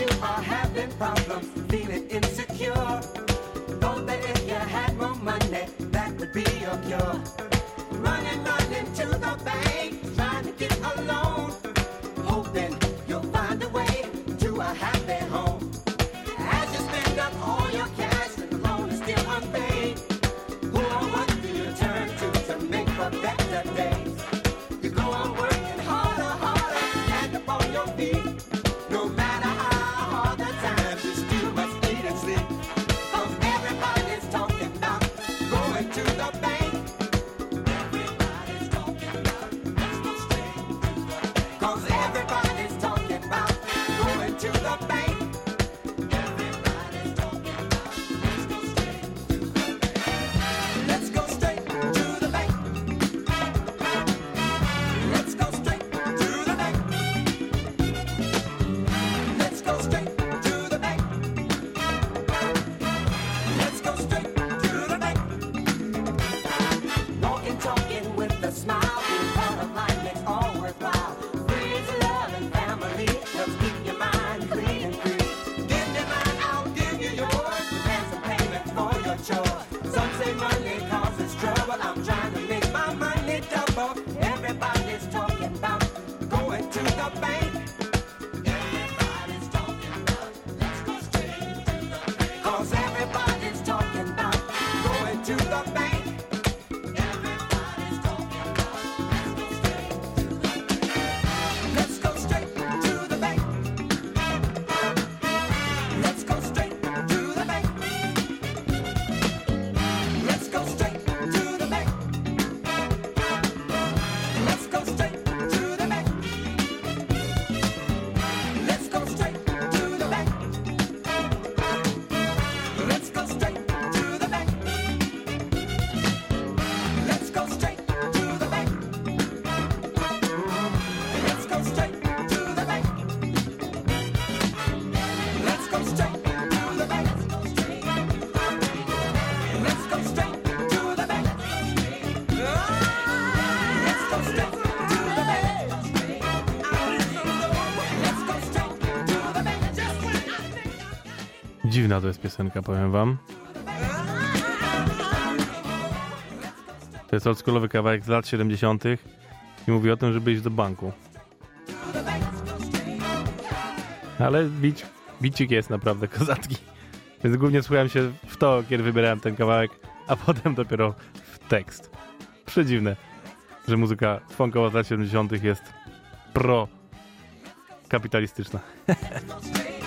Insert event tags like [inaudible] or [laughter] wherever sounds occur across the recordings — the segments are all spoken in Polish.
you are having problems, feeling insecure. Thought that if you had more money, that would be your cure. Running, running to the bank, trying to get a loan, hoping you'll find a way to a happy Dziwna to jest piosenka, powiem wam. To jest oldschoolowy kawałek z lat 70. i mówi o tym, żeby iść do banku. Ale bić, bicik jest naprawdę kozacki. Więc głównie słuchałem się w to, kiedy wybierałem ten kawałek, a potem dopiero w tekst. Przedziwne, że muzyka funkowa z lat 70. jest pro-kapitalistyczna. [laughs]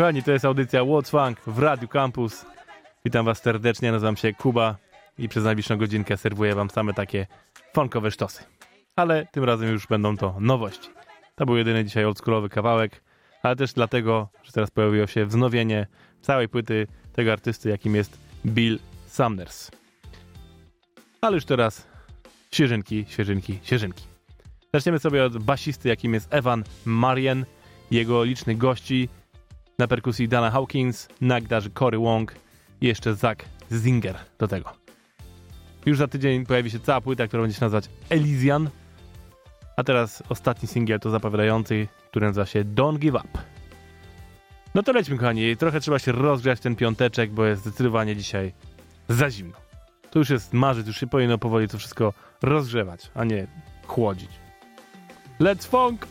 Kochani, to jest audycja What's Funk w Radiu Campus. Witam was serdecznie, nazywam się Kuba i przez najbliższą godzinkę serwuję wam same takie funkowe sztosy. Ale tym razem już będą to nowości. To był jedyny dzisiaj oldschoolowy kawałek, ale też dlatego, że teraz pojawiło się wznowienie całej płyty tego artysty, jakim jest Bill Sanders. Ale już teraz świeżynki, świeżynki, świeżynki. Zaczniemy sobie od basisty, jakim jest Evan Marian, jego licznych gości, na perkusji Dana Hawkins, na Cory Wong i jeszcze Zach Zinger do tego. Już za tydzień pojawi się cała płyta, która będzie się nazywać Elysian, a teraz ostatni singiel to zapowiadający, który nazywa się Don't Give Up. No to lećmy, kochani. Trochę trzeba się rozgrzać ten piąteczek, bo jest zdecydowanie dzisiaj za zimno. To już jest marzec, już się powinno powoli to wszystko rozgrzewać, a nie chłodzić. Let's funk!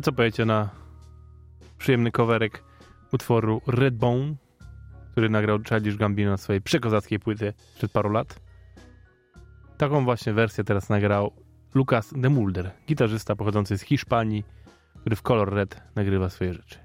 A co powiecie na przyjemny coverek utworu Redbone, który nagrał Childish Gambino na swojej przekozackiej płyty przed paru lat? Taką właśnie wersję teraz nagrał Lucas de Mulder, gitarzysta pochodzący z Hiszpanii, który w Color Red nagrywa swoje rzeczy.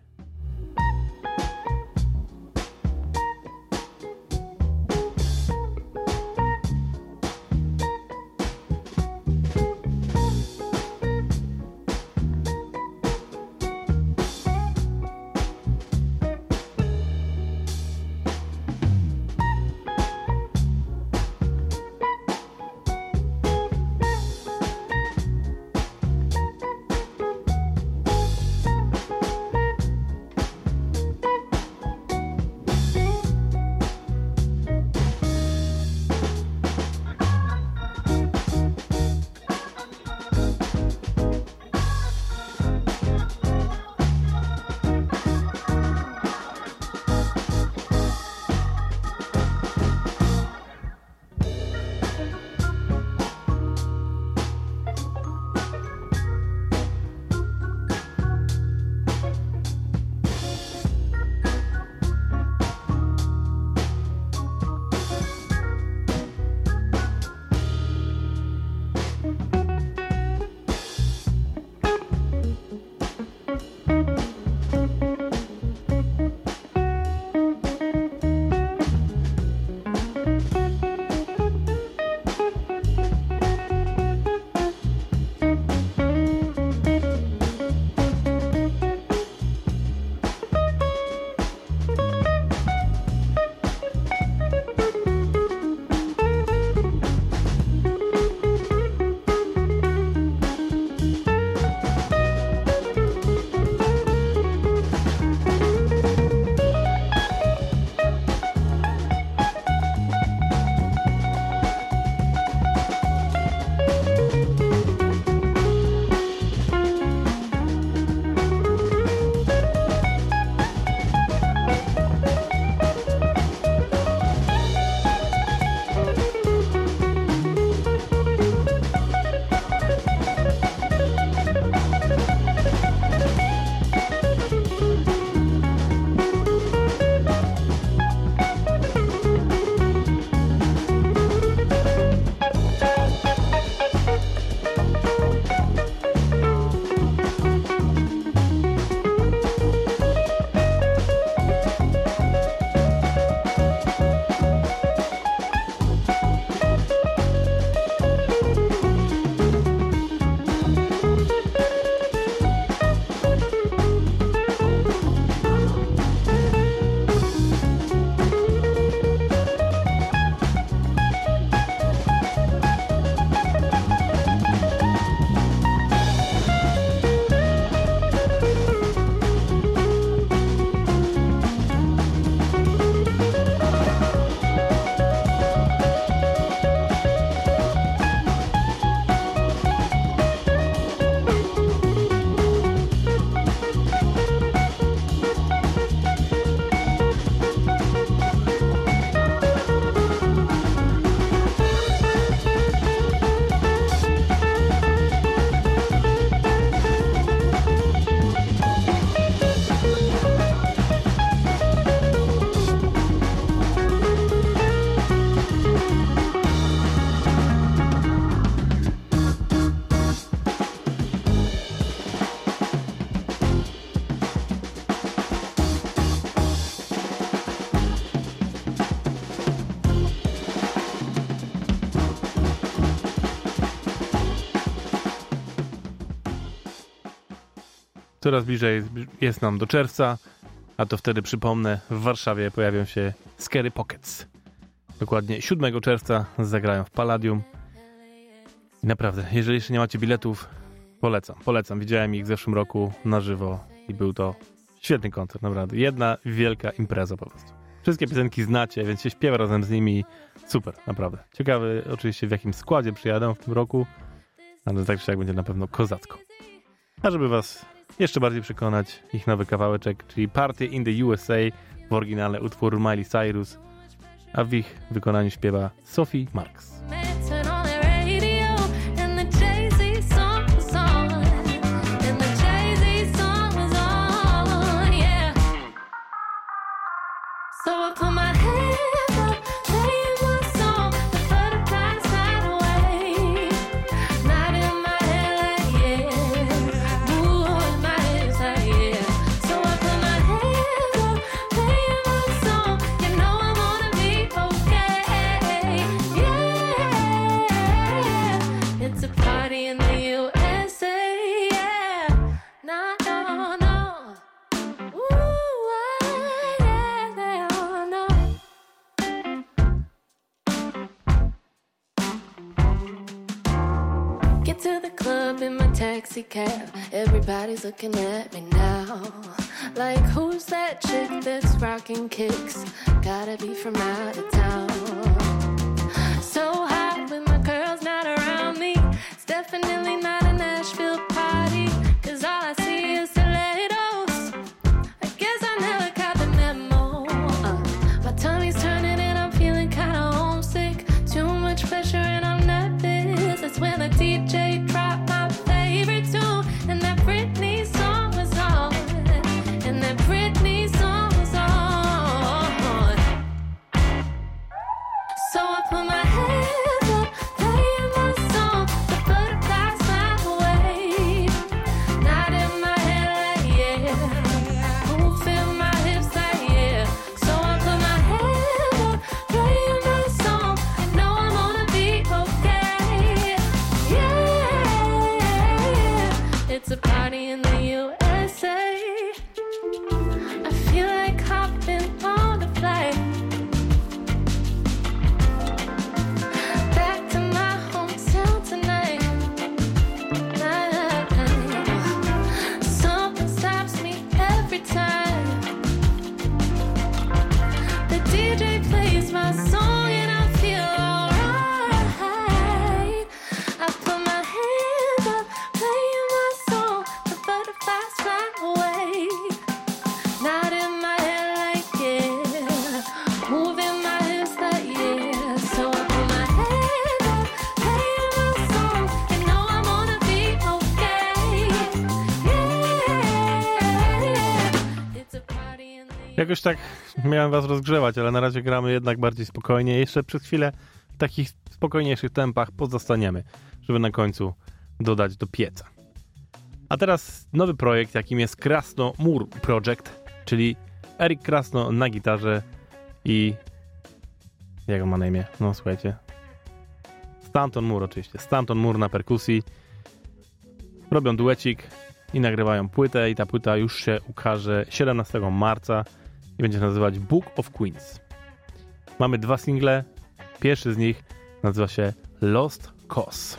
Coraz bliżej jest nam do czerwca, a to wtedy przypomnę, w Warszawie pojawią się Scary Pockets. Dokładnie 7 czerwca zagrają w Palladium. I naprawdę, jeżeli jeszcze nie macie biletów, polecam, polecam. Widziałem ich w zeszłym roku na żywo i był to świetny koncert, naprawdę. Jedna wielka impreza po prostu. Wszystkie piosenki znacie, więc się śpiewa razem z nimi. Super, naprawdę. Ciekawy oczywiście w jakim składzie przyjadą w tym roku, ale tak czy jak będzie na pewno kozacko. A żeby was jeszcze bardziej przekonać, ich nowy kawałeczek, czyli Party in the USA w oryginale utwór Miley Cyrus, a w ich wykonaniu śpiewa Sophie Marks. Everybody's looking at me now. Like, who's that chick that's rocking kicks? Gotta be from out of town. Tak miałem was rozgrzewać, ale na razie gramy jednak bardziej spokojnie. Jeszcze przez chwilę w takich spokojniejszych tempach pozostaniemy, żeby na końcu dodać do pieca. A teraz nowy projekt, jakim jest Krasno Mur Project, czyli Erik Krasno na gitarze i... Jak on ma na imię? No słuchajcie. Stanton Mur oczywiście. Stanton Mur na perkusji. Robią duecik i nagrywają płytę i ta płyta już się ukaże 17 marca i będzie się nazywać Book of Queens. Mamy dwa single. Pierwszy z nich nazywa się Lost Cause.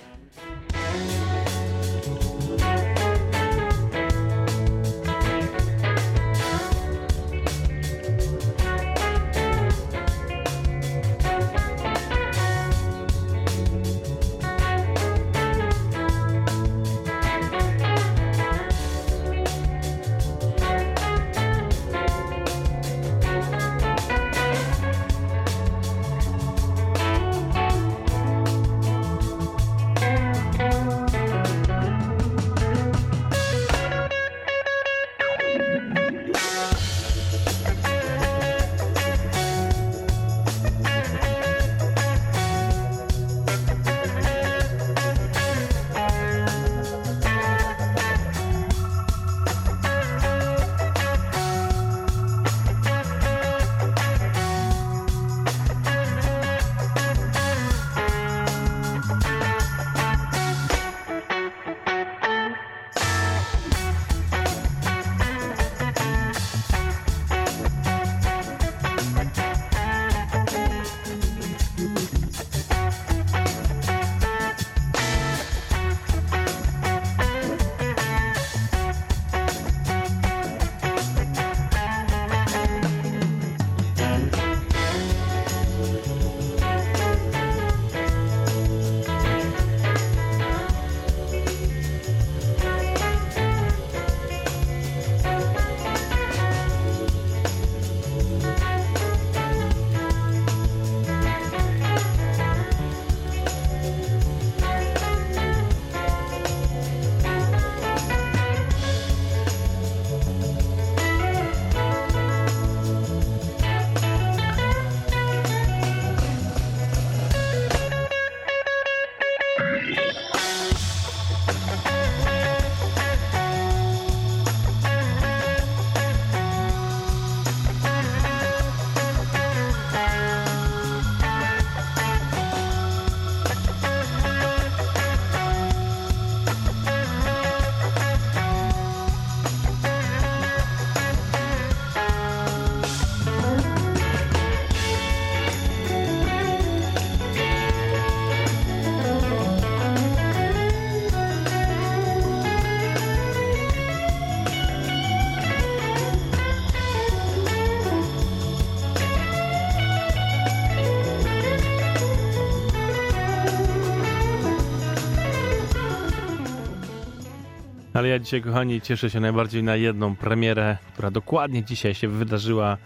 Ale ja dzisiaj, kochani, cieszę się najbardziej na jedną premierę, która dokładnie dzisiaj się wydarzyła,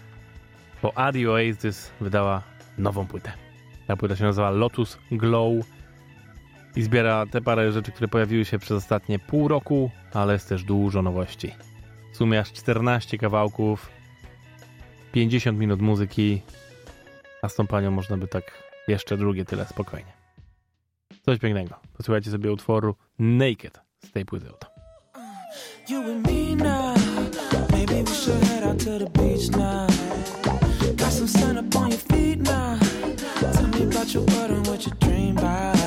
bo Adi Oasis wydała nową płytę. Ta płyta się nazywa Lotus Glow i zbiera te parę rzeczy, które pojawiły się przez ostatnie pół roku, ale jest też dużo nowości. W sumie aż 14 kawałków, 50 minut muzyki, a z tą panią można by tak jeszcze drugie tyle spokojnie. Coś pięknego. Posłuchajcie sobie utworu Naked z tej płyty oto. You and me now. Maybe we should head out to the beach now. Got some sun up on your feet now. Tell me about your world and what you dream about.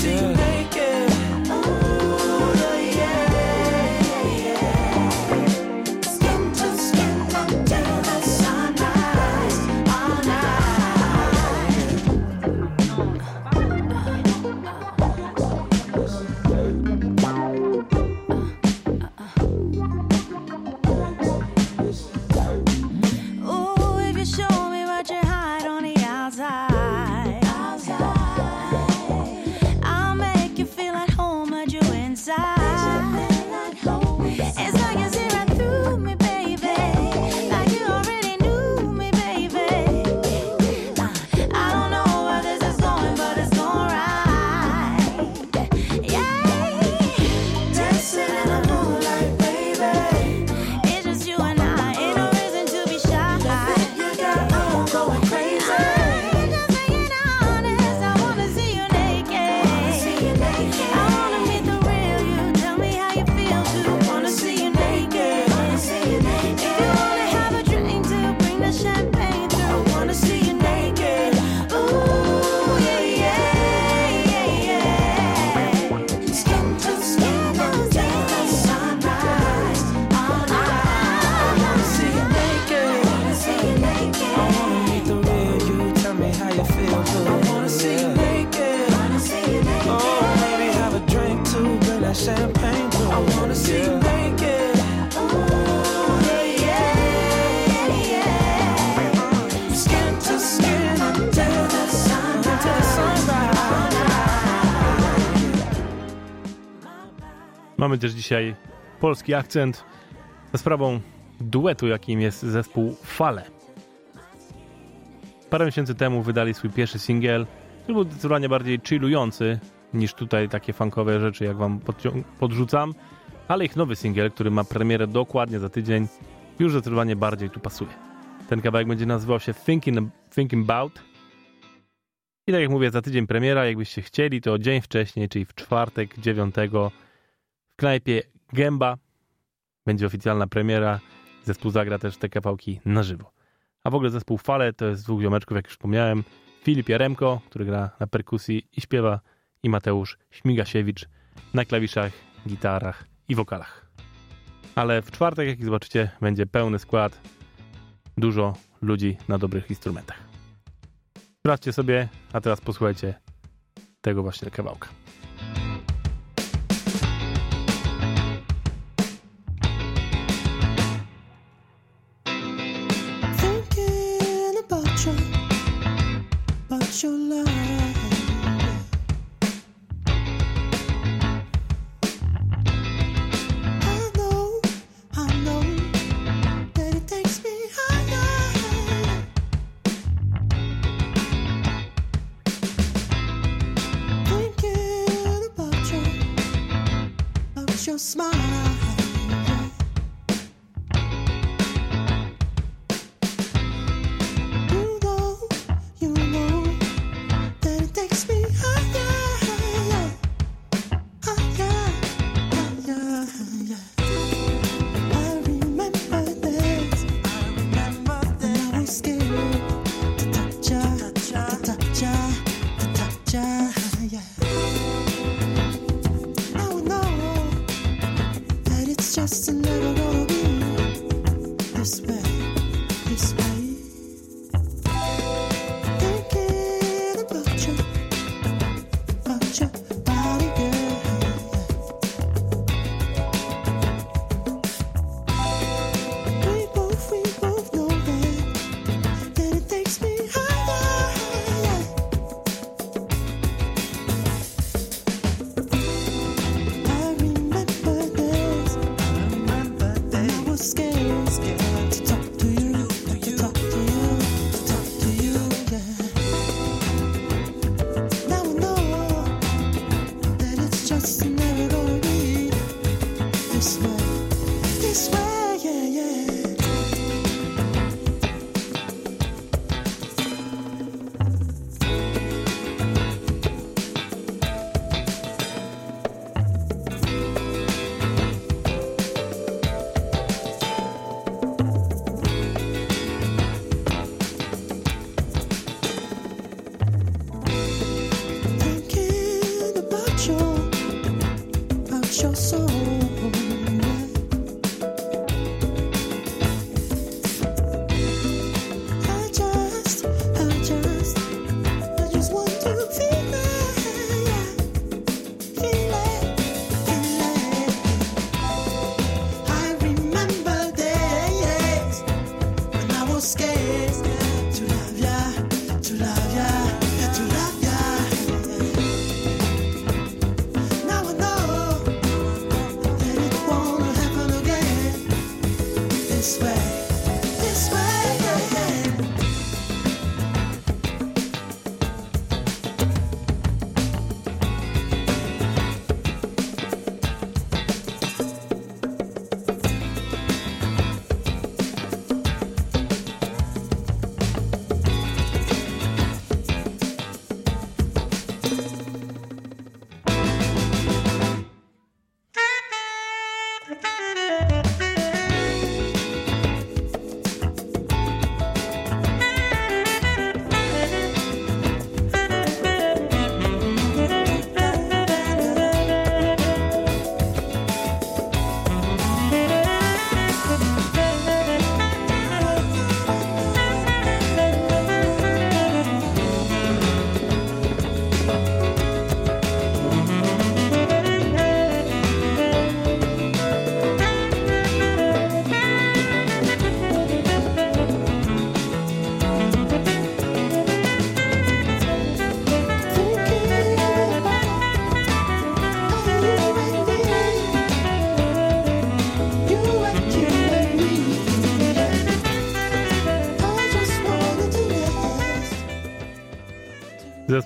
See Mamy też dzisiaj polski akcent za sprawą duetu, jakim jest zespół Fale. Parę miesięcy temu wydali swój pierwszy singiel, który był zdecydowanie bardziej chillujący niż tutaj takie funkowe rzeczy, jak wam podrzucam, ale ich nowy singiel, który ma premierę dokładnie za tydzień, już zdecydowanie bardziej tu pasuje. Ten kawałek będzie nazywał się Thinking, Thinking About i tak jak mówię, za tydzień premiera, jakbyście chcieli, to dzień wcześniej, czyli w czwartek 9 w knajpie Gęba będzie oficjalna premiera. Zespół zagra też te kawałki na żywo. A w ogóle zespół Fale to jest dwóch ziomeczków, jak już wspomniałem. Filip Jaremko, który gra na perkusji i śpiewa, i Mateusz Śmigasiewicz na klawiszach, gitarach i wokalach. Ale w czwartek, jak zobaczycie, będzie pełny skład. Dużo ludzi na dobrych instrumentach. Sprawdźcie sobie, a teraz posłuchajcie tego właśnie kawałka. It's never gonna be this way, this way.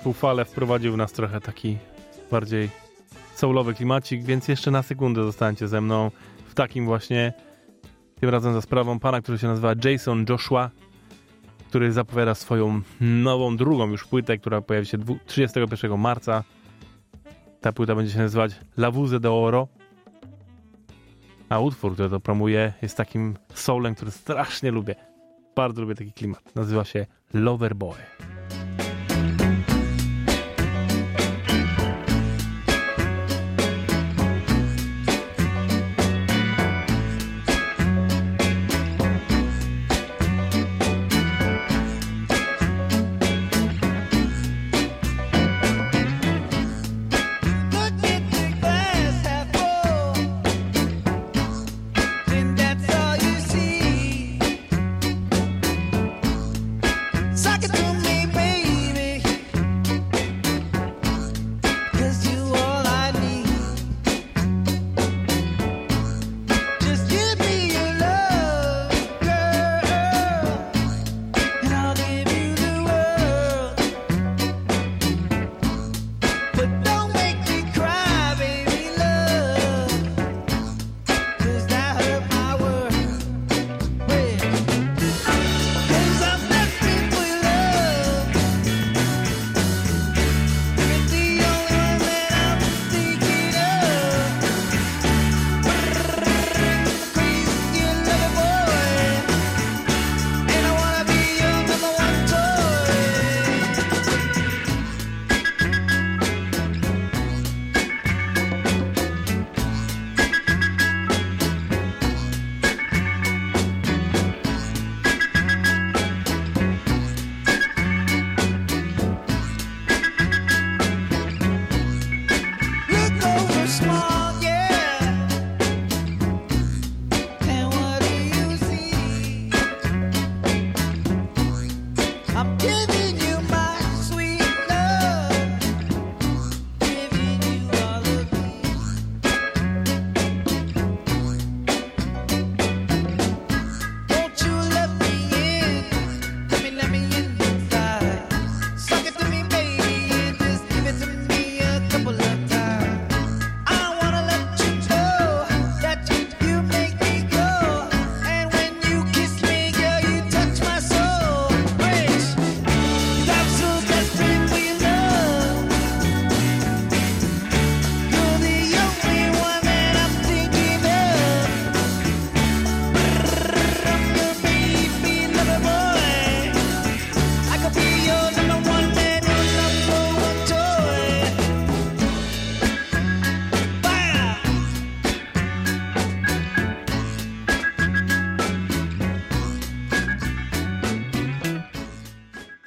Zespół Fale wprowadził nas trochę taki bardziej soulowy klimacik, więc jeszcze na sekundę zostańcie ze mną w takim właśnie, tym razem za sprawą pana, który się nazywa Jason Joshua, który zapowiada swoją nową, drugą już płytę, która pojawi się dwu- 31 marca. Ta płyta będzie się nazywać La Vuse d'Oro. A utwór, który to promuje, jest takim soulem, który strasznie lubię. Bardzo lubię taki klimat. Nazywa się Lover Boy.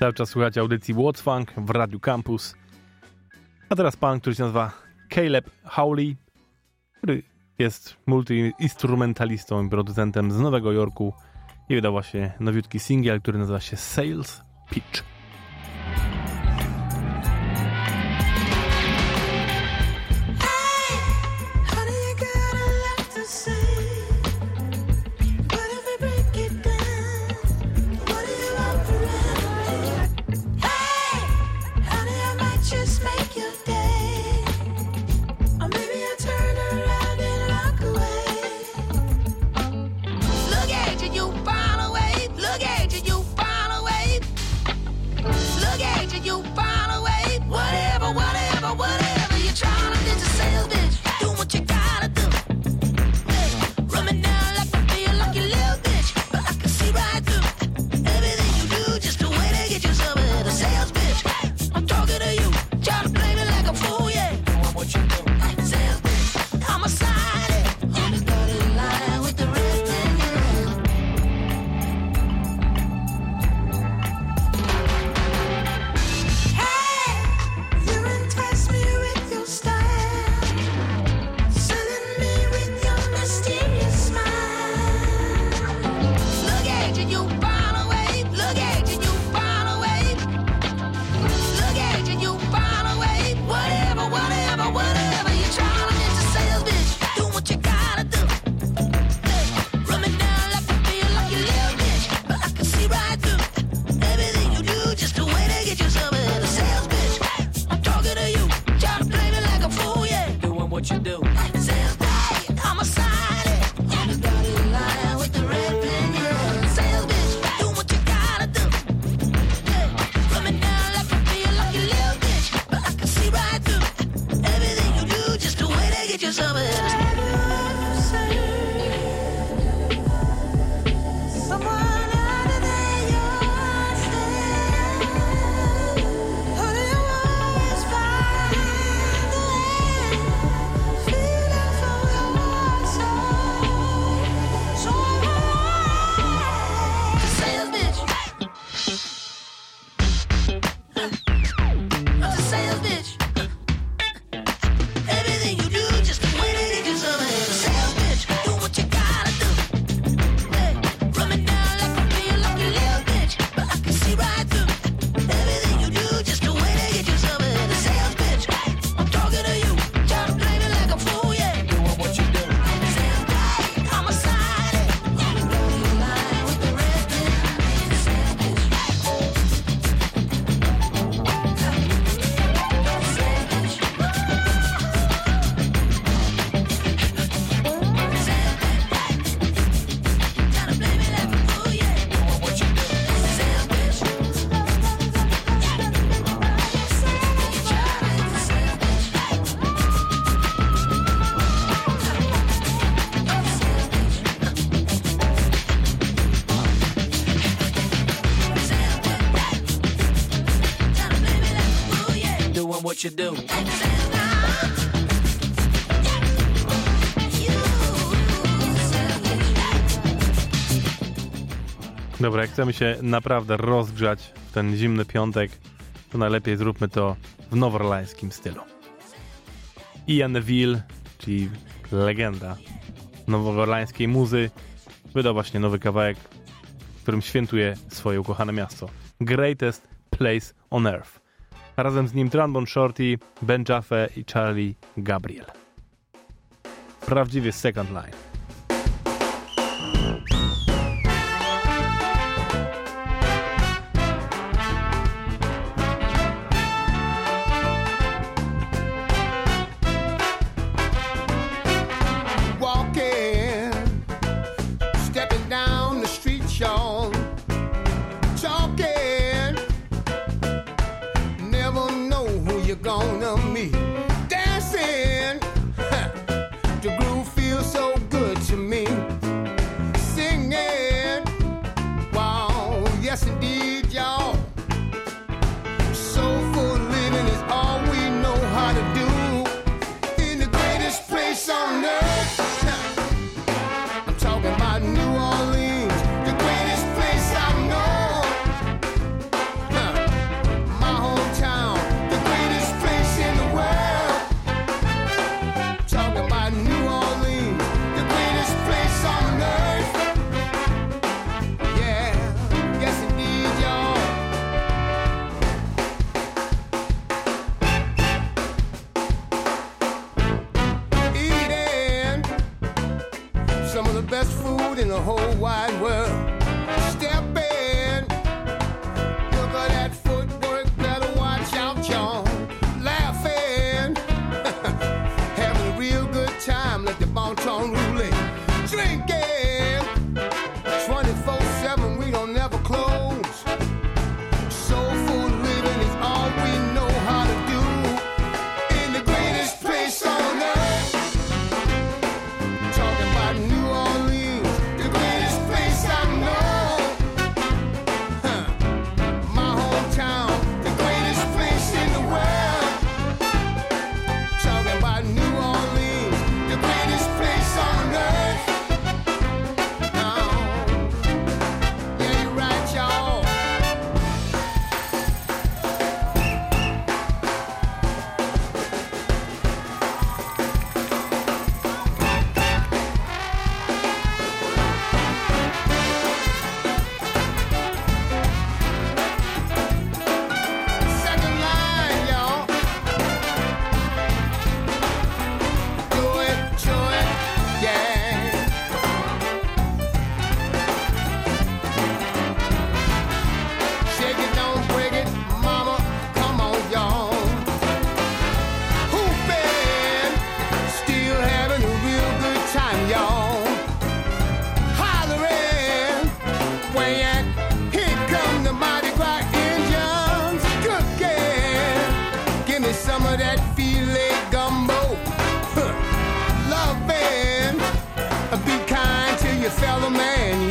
Cały czas słuchać audycji What's Funk w Radiu Campus. A teraz pan, który się nazywa Caleb Howley, który jest multiinstrumentalistą i producentem z Nowego Jorku i wydał właśnie nowiutki singiel, który nazywa się Sales Pitch. what you do. Dobra, jak chcemy się naprawdę rozgrzać w ten zimny piątek, to najlepiej zróbmy to w noworlańskim stylu. Ian Neville, czyli legenda noworlańskiej muzy, wydał właśnie nowy kawałek, w którym świętuje swoje ukochane miasto. Greatest Place on Earth. Razem z nim Tranbon Shorty, Ben Jaffe i Charlie Gabriel. Prawdziwy second line. whole wide world.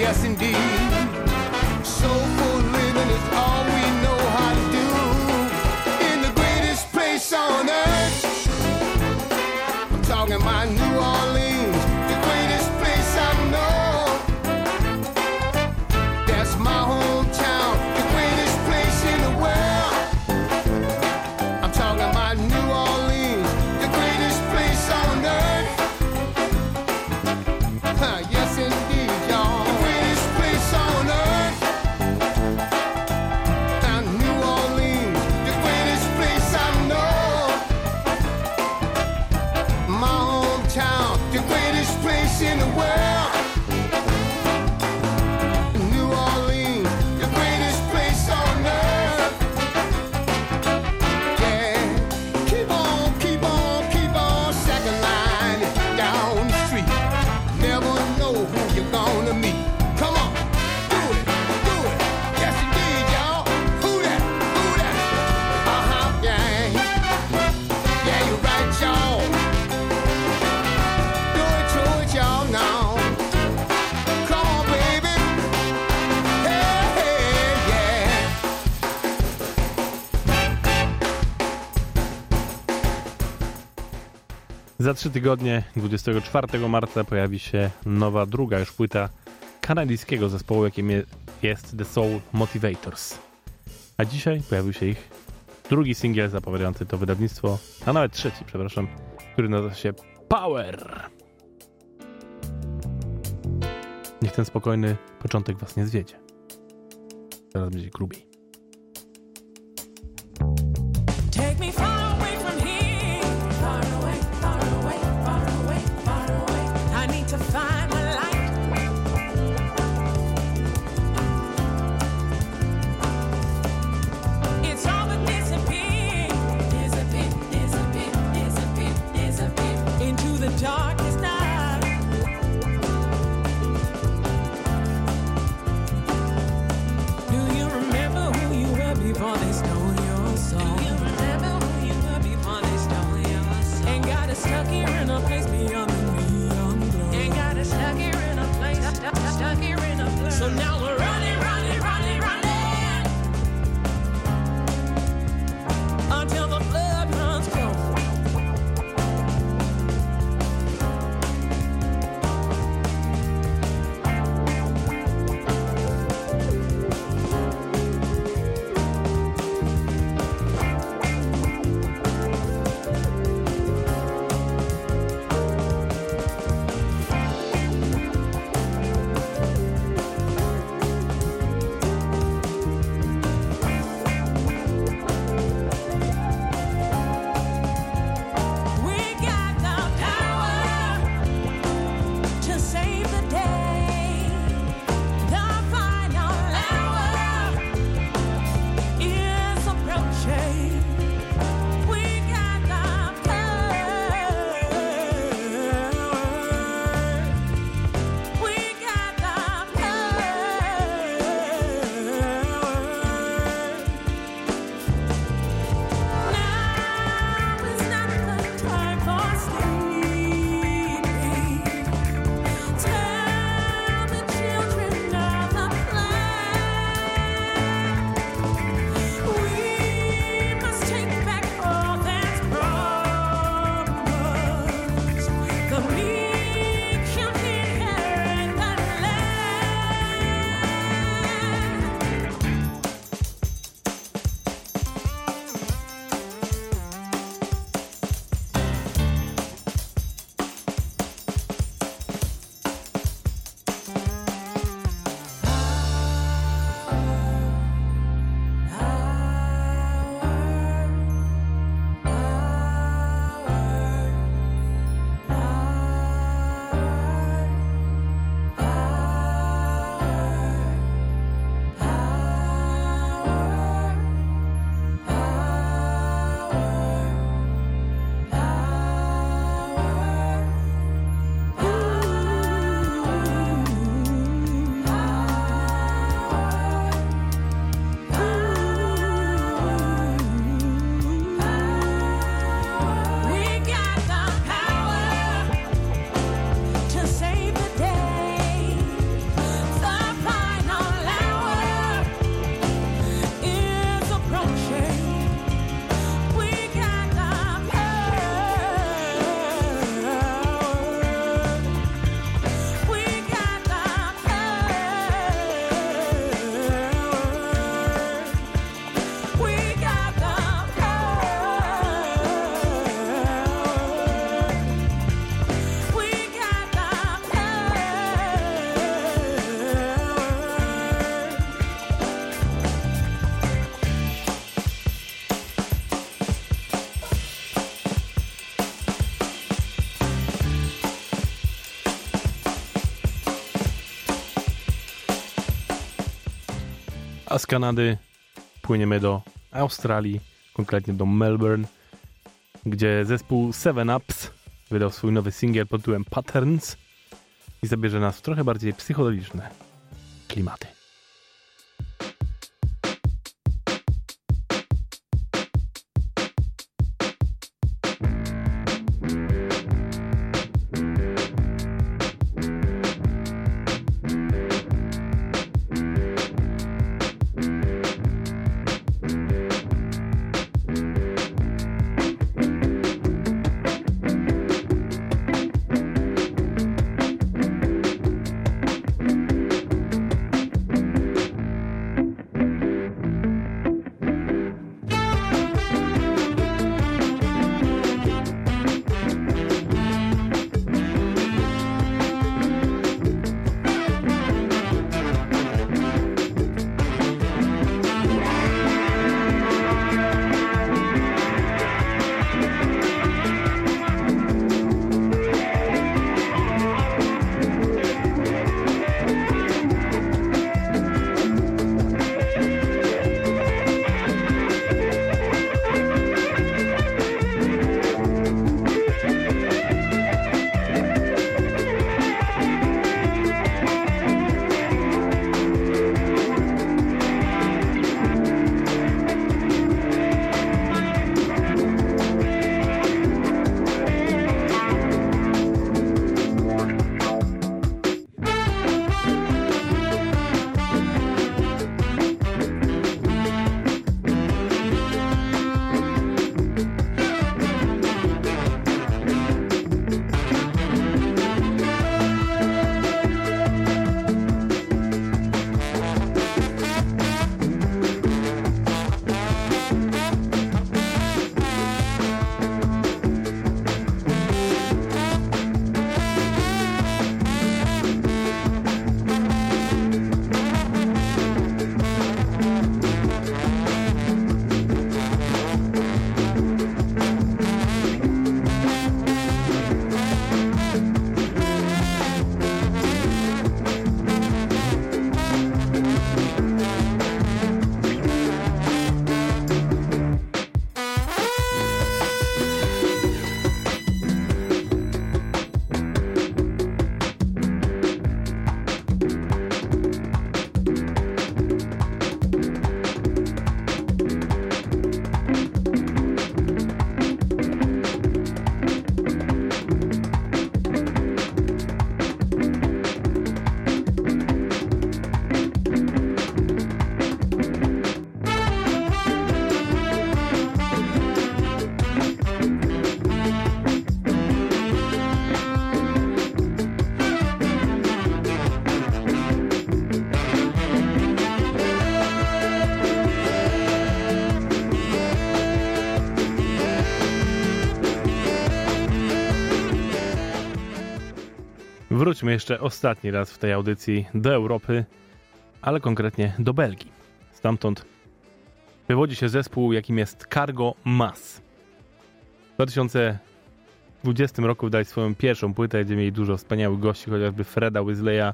yes indeed. So Za trzy tygodnie, 24 marca, pojawi się nowa, druga już płyta kanadyjskiego zespołu, jakim jest The Soul Motivators. A dzisiaj pojawił się ich drugi singiel zapowiadający to wydawnictwo, a nawet trzeci, przepraszam, który nazywa się Power. Niech ten spokojny początek was nie zwiedzie. Teraz będzie grubiej. Take me. Z Kanady płyniemy do Australii, konkretnie do Melbourne, gdzie zespół Seven Ups wydał swój nowy singiel pod tytułem Patterns i zabierze nas w trochę bardziej psychodeliczne klimaty. Wróćmy jeszcze ostatni raz w tej audycji do Europy, ale konkretnie do Belgii. Stamtąd wywodzi się zespół, jakim jest Cargo Mass. W 2020 roku wydali swoją pierwszą płytę, gdzie mieli dużo wspaniałych gości, chociażby Freda Weasleya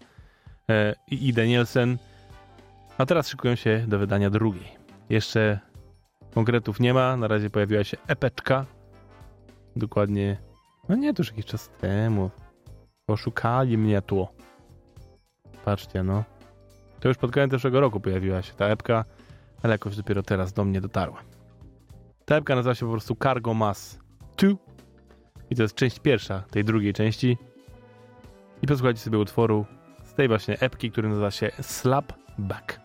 e, i Ida Nielsen. A teraz szykują się do wydania drugiej. Jeszcze konkretów nie ma, na razie pojawiła się epeczka. Dokładnie, no nie, to już jakiś czas temu. Poszukali mnie tu. Patrzcie, no. To już pod koniec zeszłego roku pojawiła się ta epka, ale jakoś dopiero teraz do mnie dotarła. Ta epka nazywa się po prostu Cargo Mass 2 i to jest część pierwsza tej drugiej części. I posłuchajcie sobie utworu z tej właśnie epki, który nazywa się Slap Back.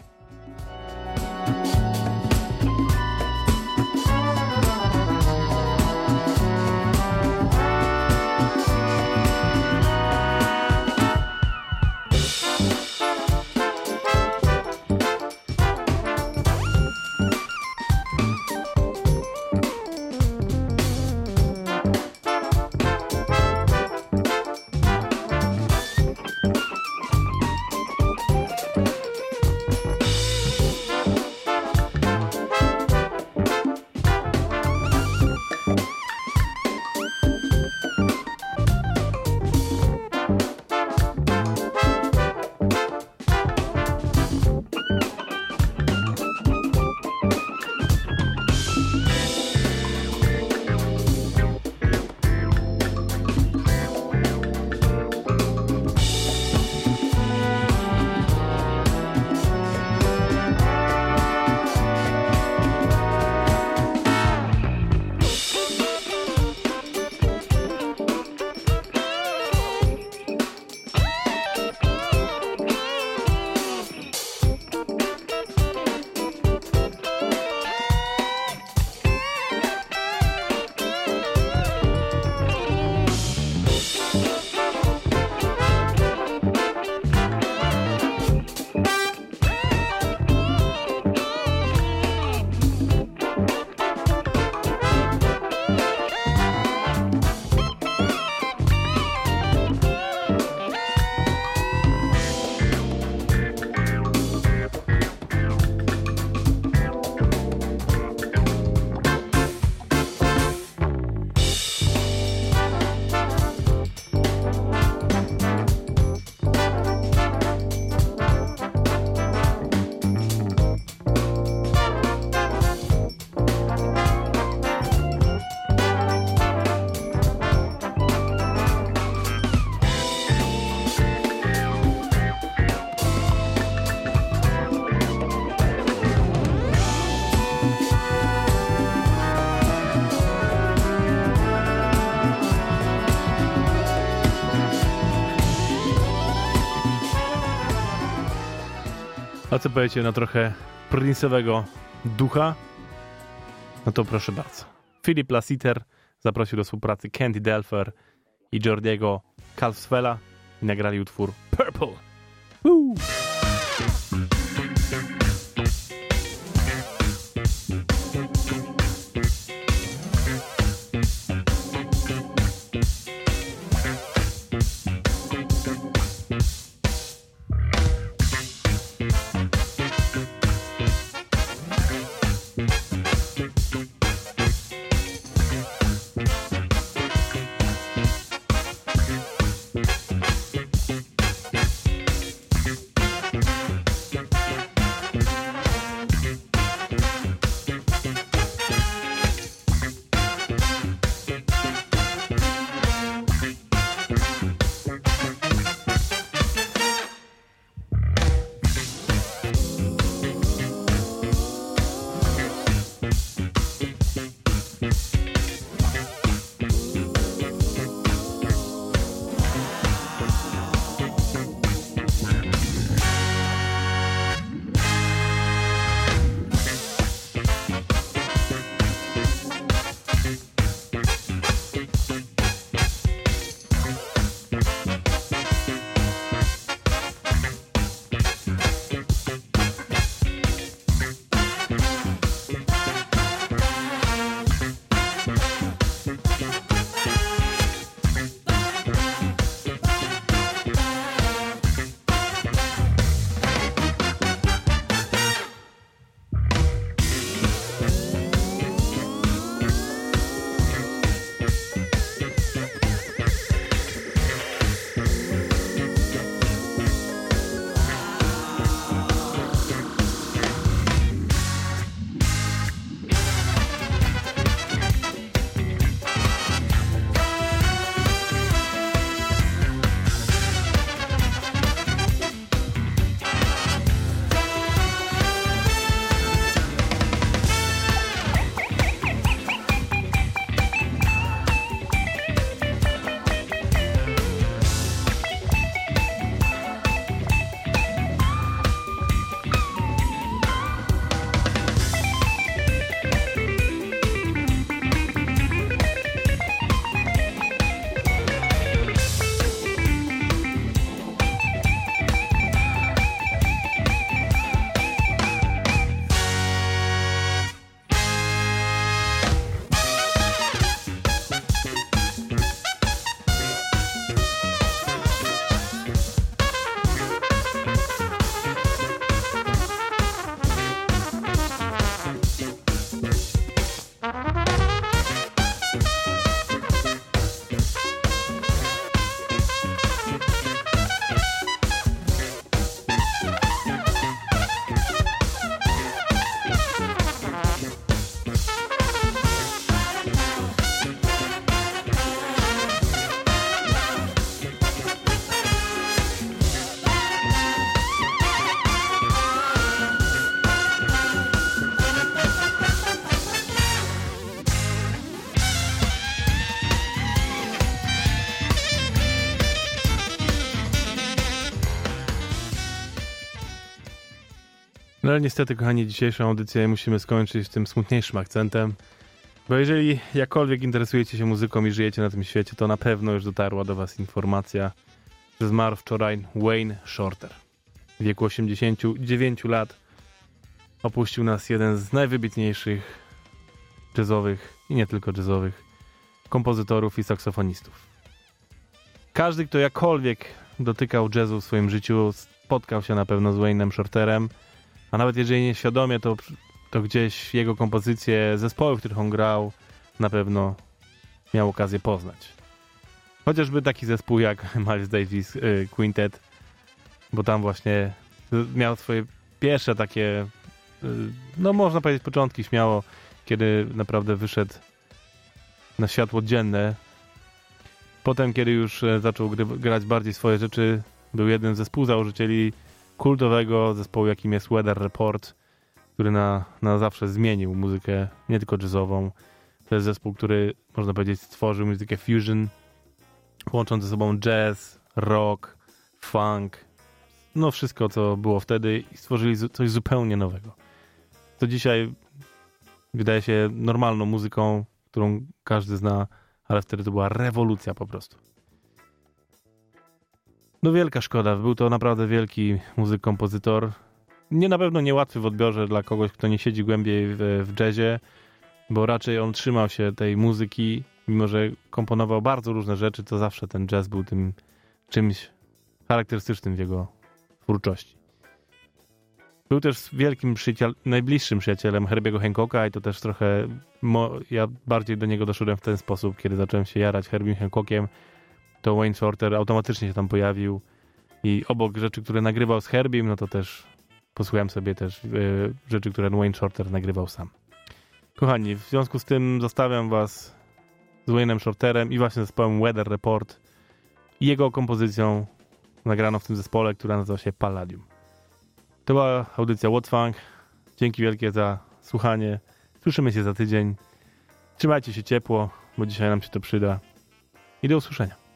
Powiecie na trochę prince'owego ducha? No to proszę bardzo. Philip Lassiter zaprosił do współpracy Candy Delfer i Jordiego Calfswella i nagrali utwór Purple. Woo! Niestety, kochani, dzisiejszą audycję musimy skończyć tym smutniejszym akcentem. Bo jeżeli jakkolwiek interesujecie się muzyką i żyjecie na tym świecie, to na pewno już dotarła do was informacja, że zmarł wczoraj Wayne Shorter. W wieku 89 lat opuścił nas jeden z najwybitniejszych jazzowych i nie tylko jazzowych kompozytorów i saksofonistów. Każdy, kto jakkolwiek dotykał jazzu w swoim życiu, spotkał się na pewno z Wayne'em Shorterem, a nawet jeżeli nieświadomie, to, to gdzieś jego kompozycje, zespoły, w których on grał, na pewno miał okazję poznać. Chociażby taki zespół jak [laughs] Miles Davis y, Quintet, bo tam właśnie miał swoje pierwsze takie, y, no można powiedzieć początki śmiało, kiedy naprawdę wyszedł na światło dzienne. Potem, kiedy już e, zaczął grać bardziej swoje rzeczy, był jednym ze współzałożycieli kultowego zespołu, jakim jest Weather Report, który na, na zawsze zmienił muzykę, nie tylko jazzową. To jest zespół, który, można powiedzieć, stworzył muzykę fusion, łącząc ze sobą jazz, rock, funk, no wszystko, co było wtedy i stworzyli coś zupełnie nowego. To dzisiaj wydaje się normalną muzyką, którą każdy zna, ale wtedy to była rewolucja po prostu. No wielka szkoda, był to naprawdę wielki muzyk, kompozytor. Nie na pewno niełatwy w odbiorze dla kogoś, kto nie siedzi głębiej w, w jazzie, bo raczej on trzymał się tej muzyki, mimo że komponował bardzo różne rzeczy, to zawsze ten jazz był tym czymś charakterystycznym w jego twórczości. Był też wielkim przyjaciel, najbliższym przyjacielem Herbiego Hancocka i to też trochę, ja bardziej do niego doszedłem w ten sposób, kiedy zacząłem się jarać Herbiem Hancockiem, to Wayne Shorter automatycznie się tam pojawił i obok rzeczy, które nagrywał z Herbiem, no to też posłuchałem sobie też e, rzeczy, które Wayne Shorter nagrywał sam. Kochani, w związku z tym zostawiam was z Wayne'em Shorterem i właśnie zespołem Weather Report i jego kompozycją nagraną w tym zespole, która nazywa się Palladium. To była audycja What Funk. Dzięki wielkie za słuchanie. Słyszymy się za tydzień. Trzymajcie się ciepło, bo dzisiaj nam się to przyda. I do usłyszenia.